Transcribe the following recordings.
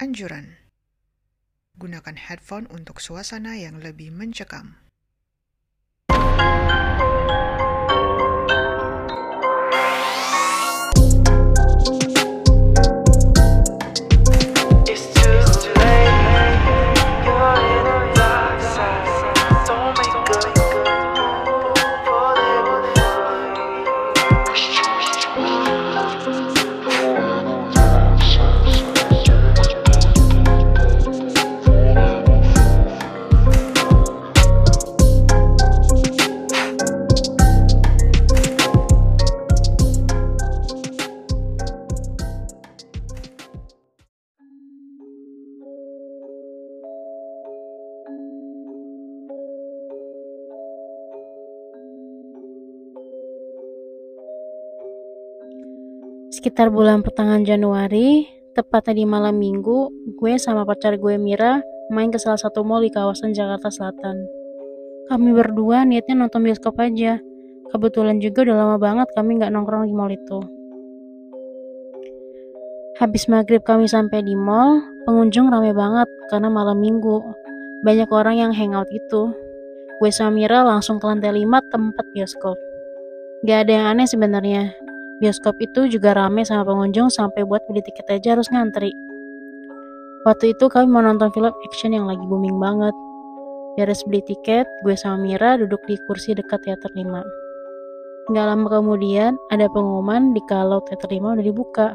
Anjuran: Gunakan headphone untuk suasana yang lebih mencekam. Sekitar bulan pertengahan Januari, tepatnya di malam minggu, gue sama pacar gue Mira main ke salah satu mall di kawasan Jakarta Selatan. Kami berdua niatnya nonton bioskop aja. Kebetulan juga udah lama banget kami nggak nongkrong di mall itu. Habis maghrib kami sampai di mall, pengunjung rame banget karena malam minggu. Banyak orang yang hangout itu. Gue sama Mira langsung ke lantai 5 tempat bioskop. Gak ada yang aneh sebenarnya. Bioskop itu juga rame sama pengunjung sampai buat beli tiket aja harus ngantri. Waktu itu kami mau nonton film action yang lagi booming banget. Beres beli tiket, gue sama Mira duduk di kursi dekat teater 5. Gak lama kemudian, ada pengumuman di kalau teater 5 udah dibuka.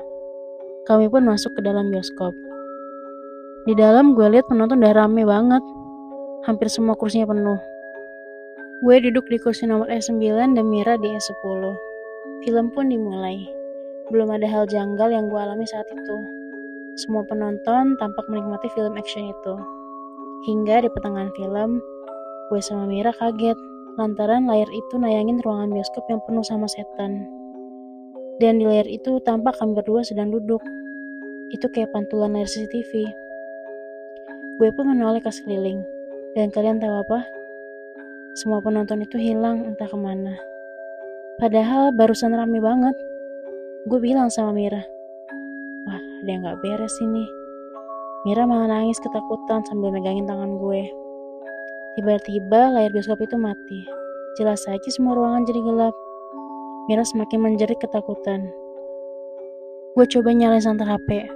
Kami pun masuk ke dalam bioskop. Di dalam gue lihat penonton udah rame banget. Hampir semua kursinya penuh. Gue duduk di kursi nomor E9 dan Mira di E10. Film pun dimulai. Belum ada hal janggal yang gue alami saat itu. Semua penonton tampak menikmati film action itu. Hingga di pertengahan film, gue sama Mira kaget lantaran layar itu nayangin ruangan bioskop yang penuh sama setan. Dan di layar itu tampak kami berdua sedang duduk. Itu kayak pantulan layar CCTV. Gue pun menoleh ke sekeliling. Dan kalian tahu apa? Semua penonton itu hilang entah ke mana. Padahal barusan rame banget. Gue bilang sama Mira, wah ada yang gak beres ini. Mira malah nangis ketakutan sambil megangin tangan gue. Tiba-tiba layar bioskop itu mati. Jelas saja semua ruangan jadi gelap. Mira semakin menjerit ketakutan. Gue coba nyalain santer HP.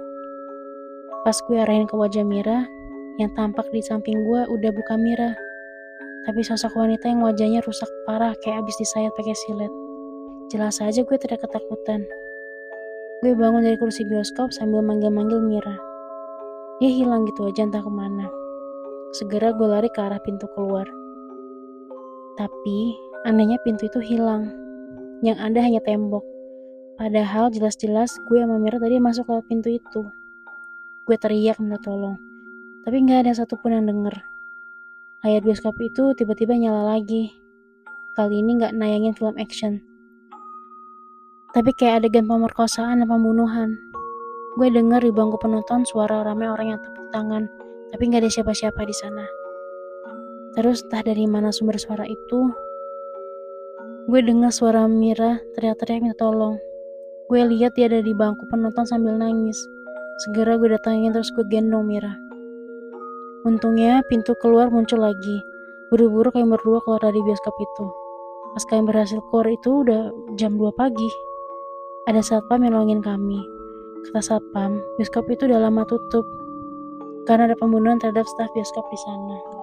Pas gue arahin ke wajah Mira, yang tampak di samping gue udah bukan Mira. Tapi sosok wanita yang wajahnya rusak parah kayak abis disayat pakai silet. Jelas saja gue tidak ketakutan. Gue bangun dari kursi bioskop sambil manggil-manggil Mira. Dia hilang gitu aja entah ke mana. Segera gue lari ke arah pintu keluar. Tapi anehnya pintu itu hilang. Yang ada hanya tembok. Padahal jelas-jelas gue sama Mira tadi masuk lewat pintu itu. Gue teriak minta tolong. Tapi nggak ada satupun yang denger. Layar bioskop itu tiba-tiba nyala lagi. Kali ini nggak nayangin film action. Tapi kayak adegan pemerkosaan dan pembunuhan. Gue denger di bangku penonton suara ramai orang yang tepuk tangan, tapi nggak ada siapa-siapa di sana. Terus entah dari mana sumber suara itu, gue dengar suara Mira teriak-teriak minta tolong. Gue lihat dia ada di bangku penonton sambil nangis. Segera gue datangin terus gue gendong Mira. Untungnya pintu keluar muncul lagi. Buru-buru kami berdua keluar dari bioskop itu. Pas kami berhasil keluar itu udah jam 2 pagi. Ada satpam yang nolongin kami. Kata satpam, bioskop itu udah lama tutup. Karena ada pembunuhan terhadap staf bioskop di sana.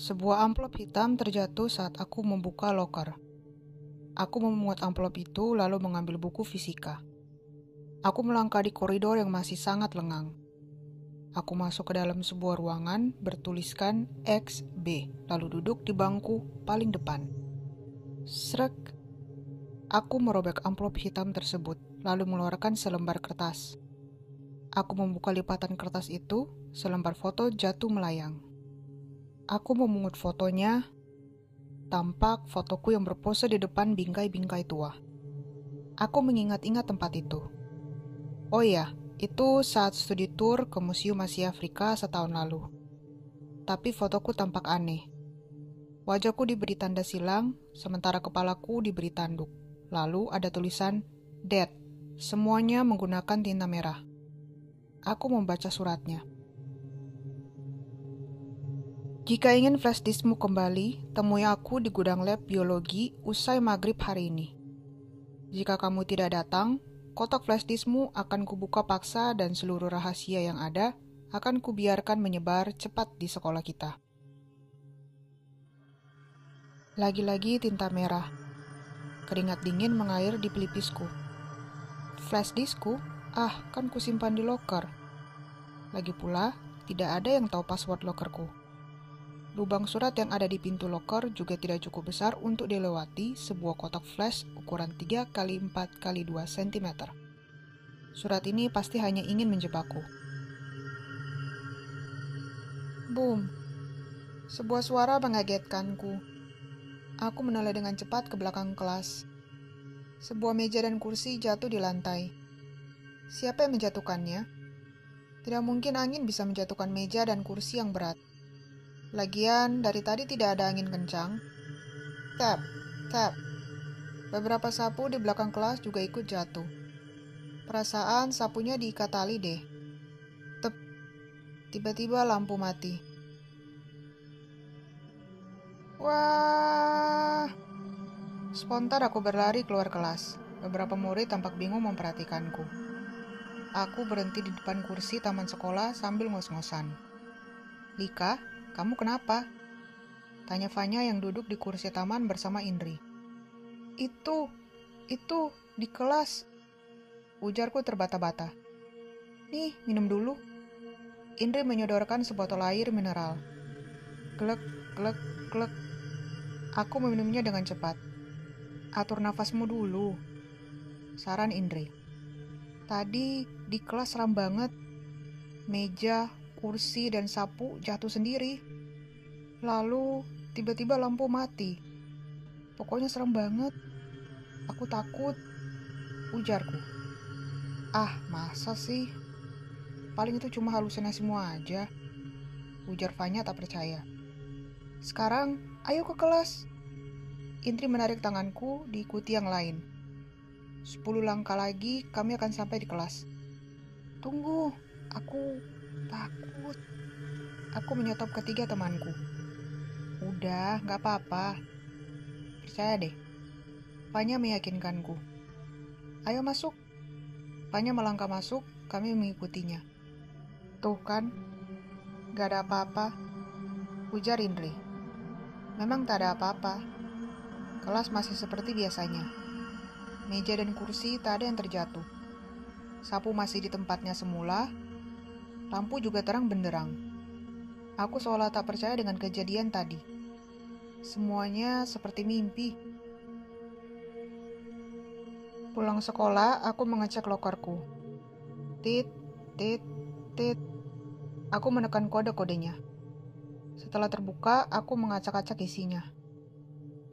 Sebuah amplop hitam terjatuh saat aku membuka loker. Aku memungut amplop itu lalu mengambil buku fisika. Aku melangkah di koridor yang masih sangat lengang. Aku masuk ke dalam sebuah ruangan bertuliskan XB, lalu duduk di bangku paling depan. Srek. Aku merobek amplop hitam tersebut, lalu mengeluarkan selembar kertas. Aku membuka lipatan kertas itu, selembar foto jatuh melayang. Aku memungut fotonya, tampak fotoku yang berpose di depan bingkai-bingkai tua. Aku mengingat-ingat tempat itu. Oh iya, itu saat studi tour ke Museum Asia Afrika setahun lalu. Tapi fotoku tampak aneh. Wajahku diberi tanda silang, sementara kepalaku diberi tanduk. Lalu ada tulisan Dead. Semuanya menggunakan tinta merah. Aku membaca suratnya. Jika ingin flash diskmu kembali, temui aku di gudang lab biologi usai maghrib hari ini. Jika kamu tidak datang, kotak flash diskmu akan kubuka paksa dan seluruh rahasia yang ada akan kubiarkan menyebar cepat di sekolah kita. Lagi-lagi tinta merah. Keringat dingin mengalir di pelipisku. Flash diskku? Ah, kan kusimpan di loker. Lagi pula, tidak ada yang tahu password lokerku. Lubang surat yang ada di pintu loker juga tidak cukup besar untuk dilewati sebuah kotak flash ukuran 3 x 4 x 2 cm. Surat ini pasti hanya ingin menjebakku. Boom. Sebuah suara mengagetkanku. Aku menoleh dengan cepat ke belakang kelas. Sebuah meja dan kursi jatuh di lantai. Siapa yang menjatuhkannya? Tidak mungkin angin bisa menjatuhkan meja dan kursi yang berat. Lagian, dari tadi tidak ada angin kencang. Tap, tap. Beberapa sapu di belakang kelas juga ikut jatuh. Perasaan sapunya diikat tali deh. Tep. Tiba-tiba lampu mati. Wah. Spontan aku berlari keluar kelas. Beberapa murid tampak bingung memperhatikanku. Aku berhenti di depan kursi taman sekolah sambil ngos-ngosan. Lika, kamu kenapa? Tanya Fanya yang duduk di kursi taman bersama Indri. Itu, itu, di kelas. Ujarku terbata-bata. Nih, minum dulu. Indri menyodorkan sebotol air mineral. Glek, glek, glek. Aku meminumnya dengan cepat. Atur nafasmu dulu. Saran Indri. Tadi di kelas seram banget. Meja, kursi, dan sapu jatuh sendiri. Lalu tiba-tiba lampu mati. Pokoknya serem banget. Aku takut. Ujarku. Ah, masa sih? Paling itu cuma halusinasimu aja. Ujar Fanya tak percaya. Sekarang, ayo ke kelas. Intri menarik tanganku diikuti yang lain. Sepuluh langkah lagi kami akan sampai di kelas. Tunggu, aku Takut. Aku menyetop ketiga temanku. Udah, gak apa-apa. Percaya deh. Panya meyakinkanku. Ayo masuk. Panya melangkah masuk, kami mengikutinya. Tuh kan, gak ada apa-apa. Ujar Indri. Memang tak ada apa-apa. Kelas masih seperti biasanya. Meja dan kursi tak ada yang terjatuh. Sapu masih di tempatnya semula, Lampu juga terang benderang. Aku seolah tak percaya dengan kejadian tadi. Semuanya seperti mimpi. Pulang sekolah, aku mengecek lokerku. Tit, tit, tit. Aku menekan kode-kodenya. Setelah terbuka, aku mengacak-acak isinya.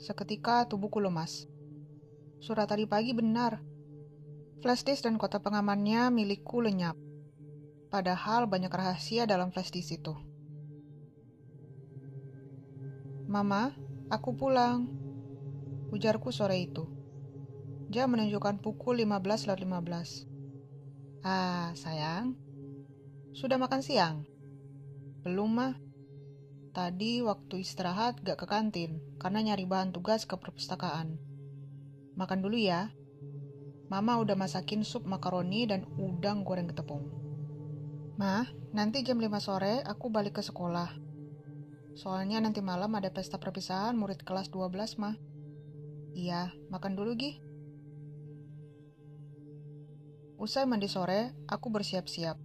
Seketika tubuhku lemas. Surat tadi pagi benar. Flashdisk dan kota pengamannya milikku lenyap. Padahal banyak rahasia dalam flash disk itu. Mama, aku pulang. Ujarku sore itu. Jam menunjukkan pukul 15 lewat 15. Ah, sayang. Sudah makan siang? Belum, mah. Tadi waktu istirahat gak ke kantin karena nyari bahan tugas ke perpustakaan. Makan dulu ya. Mama udah masakin sup makaroni dan udang goreng ketepung. Ma, nanti jam 5 sore aku balik ke sekolah. Soalnya nanti malam ada pesta perpisahan murid kelas 12, Ma. Iya, makan dulu, Gi. Usai mandi sore, aku bersiap-siap.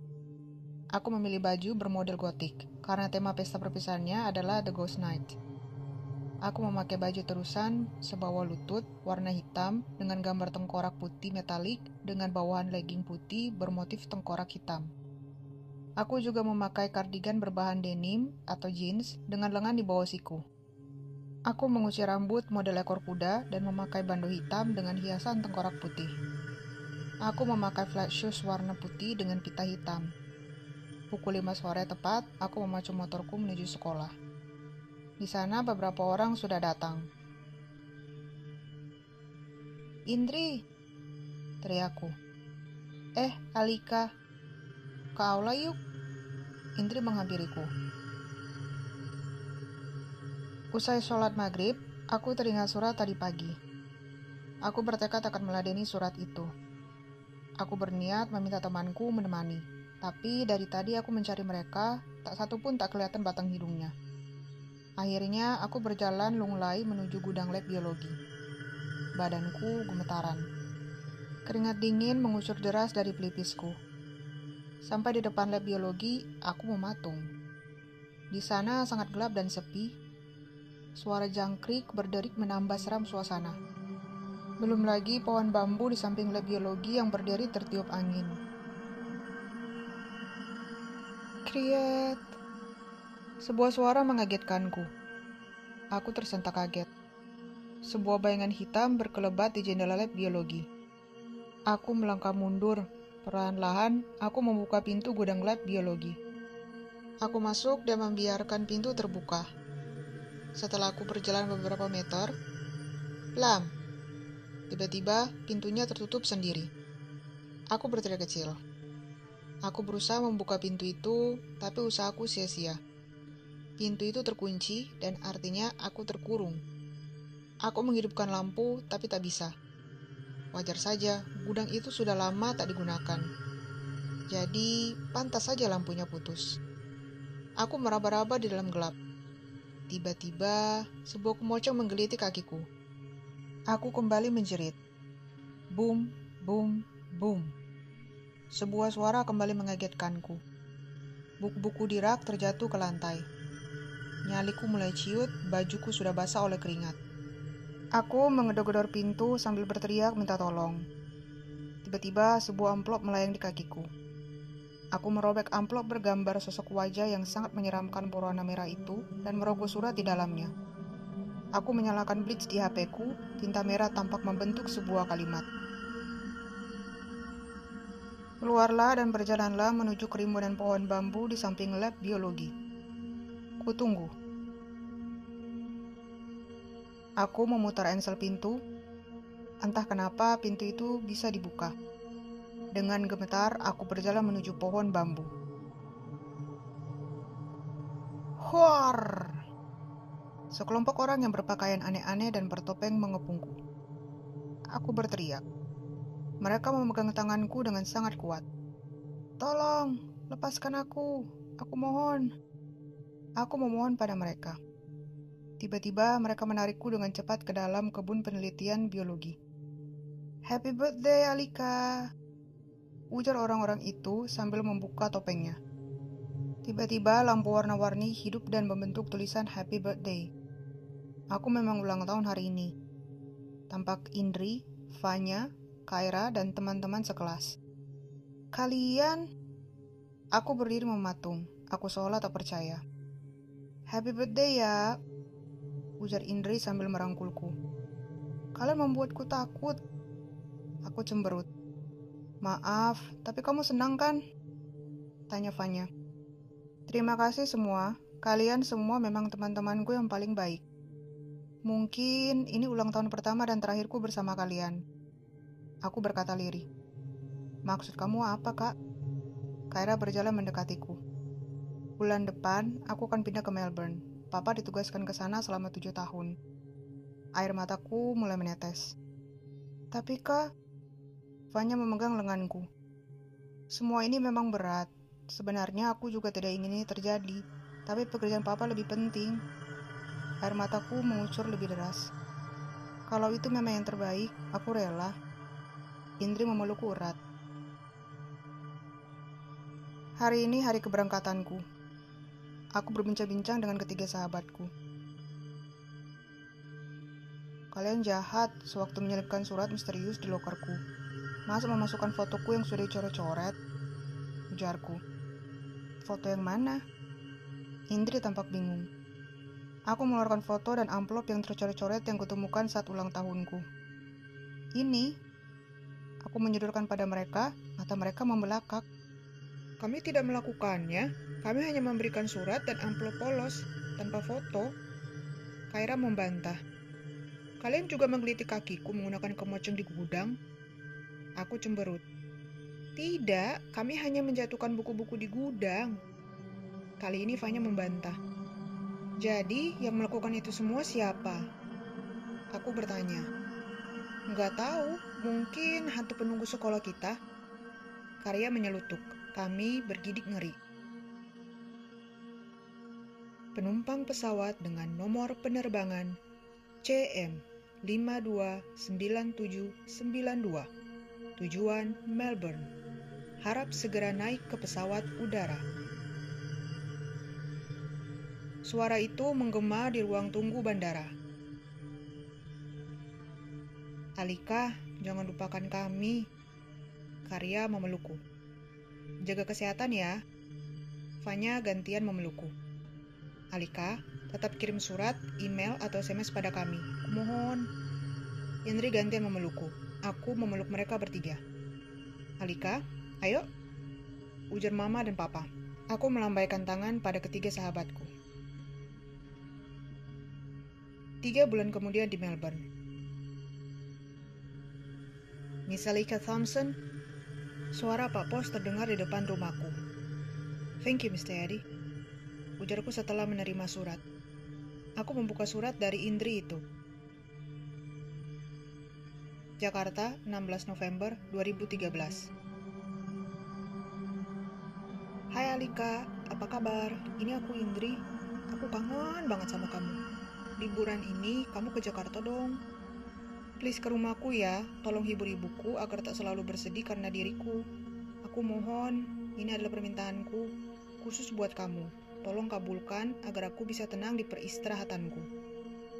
Aku memilih baju bermodel gotik karena tema pesta perpisahannya adalah The Ghost Night. Aku memakai baju terusan sebawa lutut warna hitam dengan gambar tengkorak putih metalik dengan bawahan legging putih bermotif tengkorak hitam. Aku juga memakai kardigan berbahan denim atau jeans dengan lengan di bawah siku. Aku menguci rambut model ekor kuda dan memakai bando hitam dengan hiasan tengkorak putih. Aku memakai flat shoes warna putih dengan pita hitam. Pukul 5 sore tepat, aku memacu motorku menuju sekolah. Di sana beberapa orang sudah datang. Indri, teriakku. Eh, Alika, ke aula yuk. Indri menghampiriku. Usai sholat maghrib, aku teringat surat tadi pagi. Aku bertekad akan meladeni surat itu. Aku berniat meminta temanku menemani, tapi dari tadi aku mencari mereka, tak satu pun tak kelihatan batang hidungnya. Akhirnya aku berjalan lunglai menuju gudang lab biologi. Badanku gemetaran. Keringat dingin mengusur deras dari pelipisku. Sampai di depan lab biologi, aku mematung. Di sana sangat gelap dan sepi. Suara jangkrik berderik menambah seram suasana. Belum lagi pohon bambu di samping lab biologi yang berdiri tertiup angin. Kriet. Sebuah suara mengagetkanku. Aku tersentak kaget. Sebuah bayangan hitam berkelebat di jendela lab biologi. Aku melangkah mundur. Perlahan-lahan, aku membuka pintu gudang lab biologi. Aku masuk dan membiarkan pintu terbuka. Setelah aku berjalan beberapa meter, plam, tiba-tiba pintunya tertutup sendiri. Aku berteriak kecil. Aku berusaha membuka pintu itu, tapi usahaku sia-sia. Pintu itu terkunci dan artinya aku terkurung. Aku menghidupkan lampu tapi tak bisa. Wajar saja, gudang itu sudah lama tak digunakan. Jadi, pantas saja lampunya putus. Aku meraba-raba di dalam gelap. Tiba-tiba, sebuah kemocong menggelitik kakiku. Aku kembali menjerit. Boom, boom, boom. Sebuah suara kembali mengagetkanku. Buku-buku di rak terjatuh ke lantai. Nyaliku mulai ciut, bajuku sudah basah oleh keringat. Aku mengedor-gedor pintu sambil berteriak minta tolong. Tiba-tiba sebuah amplop melayang di kakiku. Aku merobek amplop bergambar sosok wajah yang sangat menyeramkan berwarna merah itu dan merogoh surat di dalamnya. Aku menyalakan blitz di HP-ku, tinta merah tampak membentuk sebuah kalimat. Keluarlah dan berjalanlah menuju kerimbunan pohon bambu di samping lab biologi. Kutunggu. Aku memutar ensel pintu. Entah kenapa pintu itu bisa dibuka. Dengan gemetar, aku berjalan menuju pohon bambu. Huar! Sekelompok orang yang berpakaian aneh-aneh dan bertopeng mengepungku. Aku berteriak. Mereka memegang tanganku dengan sangat kuat. Tolong, lepaskan aku. Aku mohon. Aku memohon pada mereka. Tiba-tiba mereka menarikku dengan cepat ke dalam kebun penelitian biologi. Happy birthday, Alika! Ujar orang-orang itu sambil membuka topengnya. Tiba-tiba lampu warna-warni hidup dan membentuk tulisan Happy Birthday. Aku memang ulang tahun hari ini. Tampak Indri, Fanya, Kaira, dan teman-teman sekelas. Kalian? Aku berdiri mematung. Aku seolah tak percaya. Happy birthday ya, ujar Indri sambil merangkulku. Kalian membuatku takut. Aku cemberut. Maaf, tapi kamu senang kan? Tanya Fanya. Terima kasih semua. Kalian semua memang teman-temanku yang paling baik. Mungkin ini ulang tahun pertama dan terakhirku bersama kalian. Aku berkata lirih. Maksud kamu apa, Kak? Kaira berjalan mendekatiku. Bulan depan, aku akan pindah ke Melbourne. Papa ditugaskan ke sana selama tujuh tahun. Air mataku mulai menetes. Tapi kak, Fanya memegang lenganku. Semua ini memang berat. Sebenarnya aku juga tidak ingin ini terjadi, tapi pekerjaan papa lebih penting. Air mataku mengucur lebih deras. Kalau itu memang yang terbaik, aku rela. Indri memelukku erat. Hari ini hari keberangkatanku. Aku berbincang-bincang dengan ketiga sahabatku. Kalian jahat sewaktu menyelipkan surat misterius di lokerku. Masa memasukkan fotoku yang sudah dicoret-coret? Ujarku. Foto yang mana? Indri tampak bingung. Aku mengeluarkan foto dan amplop yang tercoret-coret yang kutemukan saat ulang tahunku. Ini, aku menyodorkan pada mereka, mata mereka membelakak. Kami tidak melakukannya, kami hanya memberikan surat dan amplop polos, tanpa foto. Kaira membantah. Kalian juga menggelitik kakiku menggunakan kemoceng di gudang? Aku cemberut. Tidak, kami hanya menjatuhkan buku-buku di gudang. Kali ini Fanya membantah. Jadi, yang melakukan itu semua siapa? Aku bertanya. Nggak tahu, mungkin hantu penunggu sekolah kita. Karya menyelutuk. Kami bergidik ngeri. Penumpang pesawat dengan nomor penerbangan CM 529792 tujuan Melbourne harap segera naik ke pesawat udara. Suara itu menggema di ruang tunggu bandara. Alika, jangan lupakan kami. Karya memelukku. Jaga kesehatan ya. Fanya gantian memelukku. Alika, tetap kirim surat, email, atau SMS pada kami. Kumohon. Indri gantian memelukku. Aku memeluk mereka bertiga. Alika, ayo. Ujar mama dan papa. Aku melambaikan tangan pada ketiga sahabatku. Tiga bulan kemudian di Melbourne. Miss Alika Thompson, Suara Pak Pos terdengar di depan rumahku. Thank you, Mr. Eddie. Ujarku setelah menerima surat. Aku membuka surat dari Indri itu. Jakarta, 16 November 2013. Hai Alika, apa kabar? Ini aku Indri. Aku kangen banget sama kamu. Liburan ini kamu ke Jakarta dong. Please ke rumahku ya, tolong hibur ibuku agar tak selalu bersedih karena diriku. Aku mohon, ini adalah permintaanku, khusus buat kamu. Tolong kabulkan agar aku bisa tenang di peristirahatanku.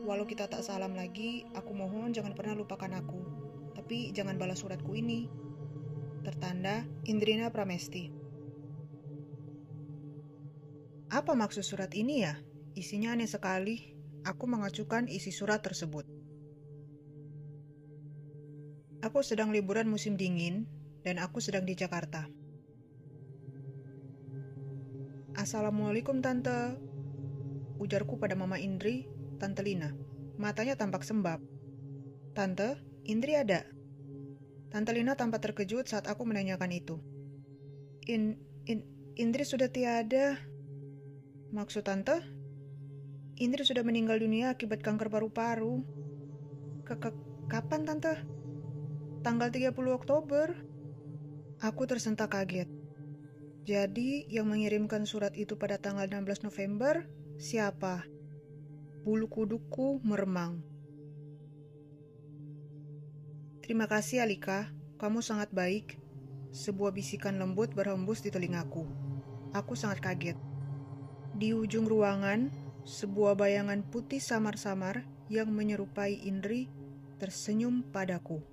Walau kita tak salam lagi, aku mohon jangan pernah lupakan aku. Tapi jangan balas suratku ini. Tertanda Indrina Pramesti. Apa maksud surat ini ya? Isinya aneh sekali. Aku mengacukan isi surat tersebut. Aku sedang liburan musim dingin dan aku sedang di Jakarta. Assalamualaikum tante, ujarku pada mama Indri, tante Lina. Matanya tampak sembab. Tante, Indri ada? Tante Lina tampak terkejut saat aku menanyakan itu. In, in, Indri sudah tiada. Maksud tante? Indri sudah meninggal dunia akibat kanker paru-paru. Kapan tante? Tanggal 30 Oktober. Aku tersentak kaget. Jadi, yang mengirimkan surat itu pada tanggal 16 November, siapa? Bulu kuduku meremang. Terima kasih Alika, kamu sangat baik. Sebuah bisikan lembut berhembus di telingaku. Aku sangat kaget. Di ujung ruangan, sebuah bayangan putih samar-samar yang menyerupai Indri tersenyum padaku.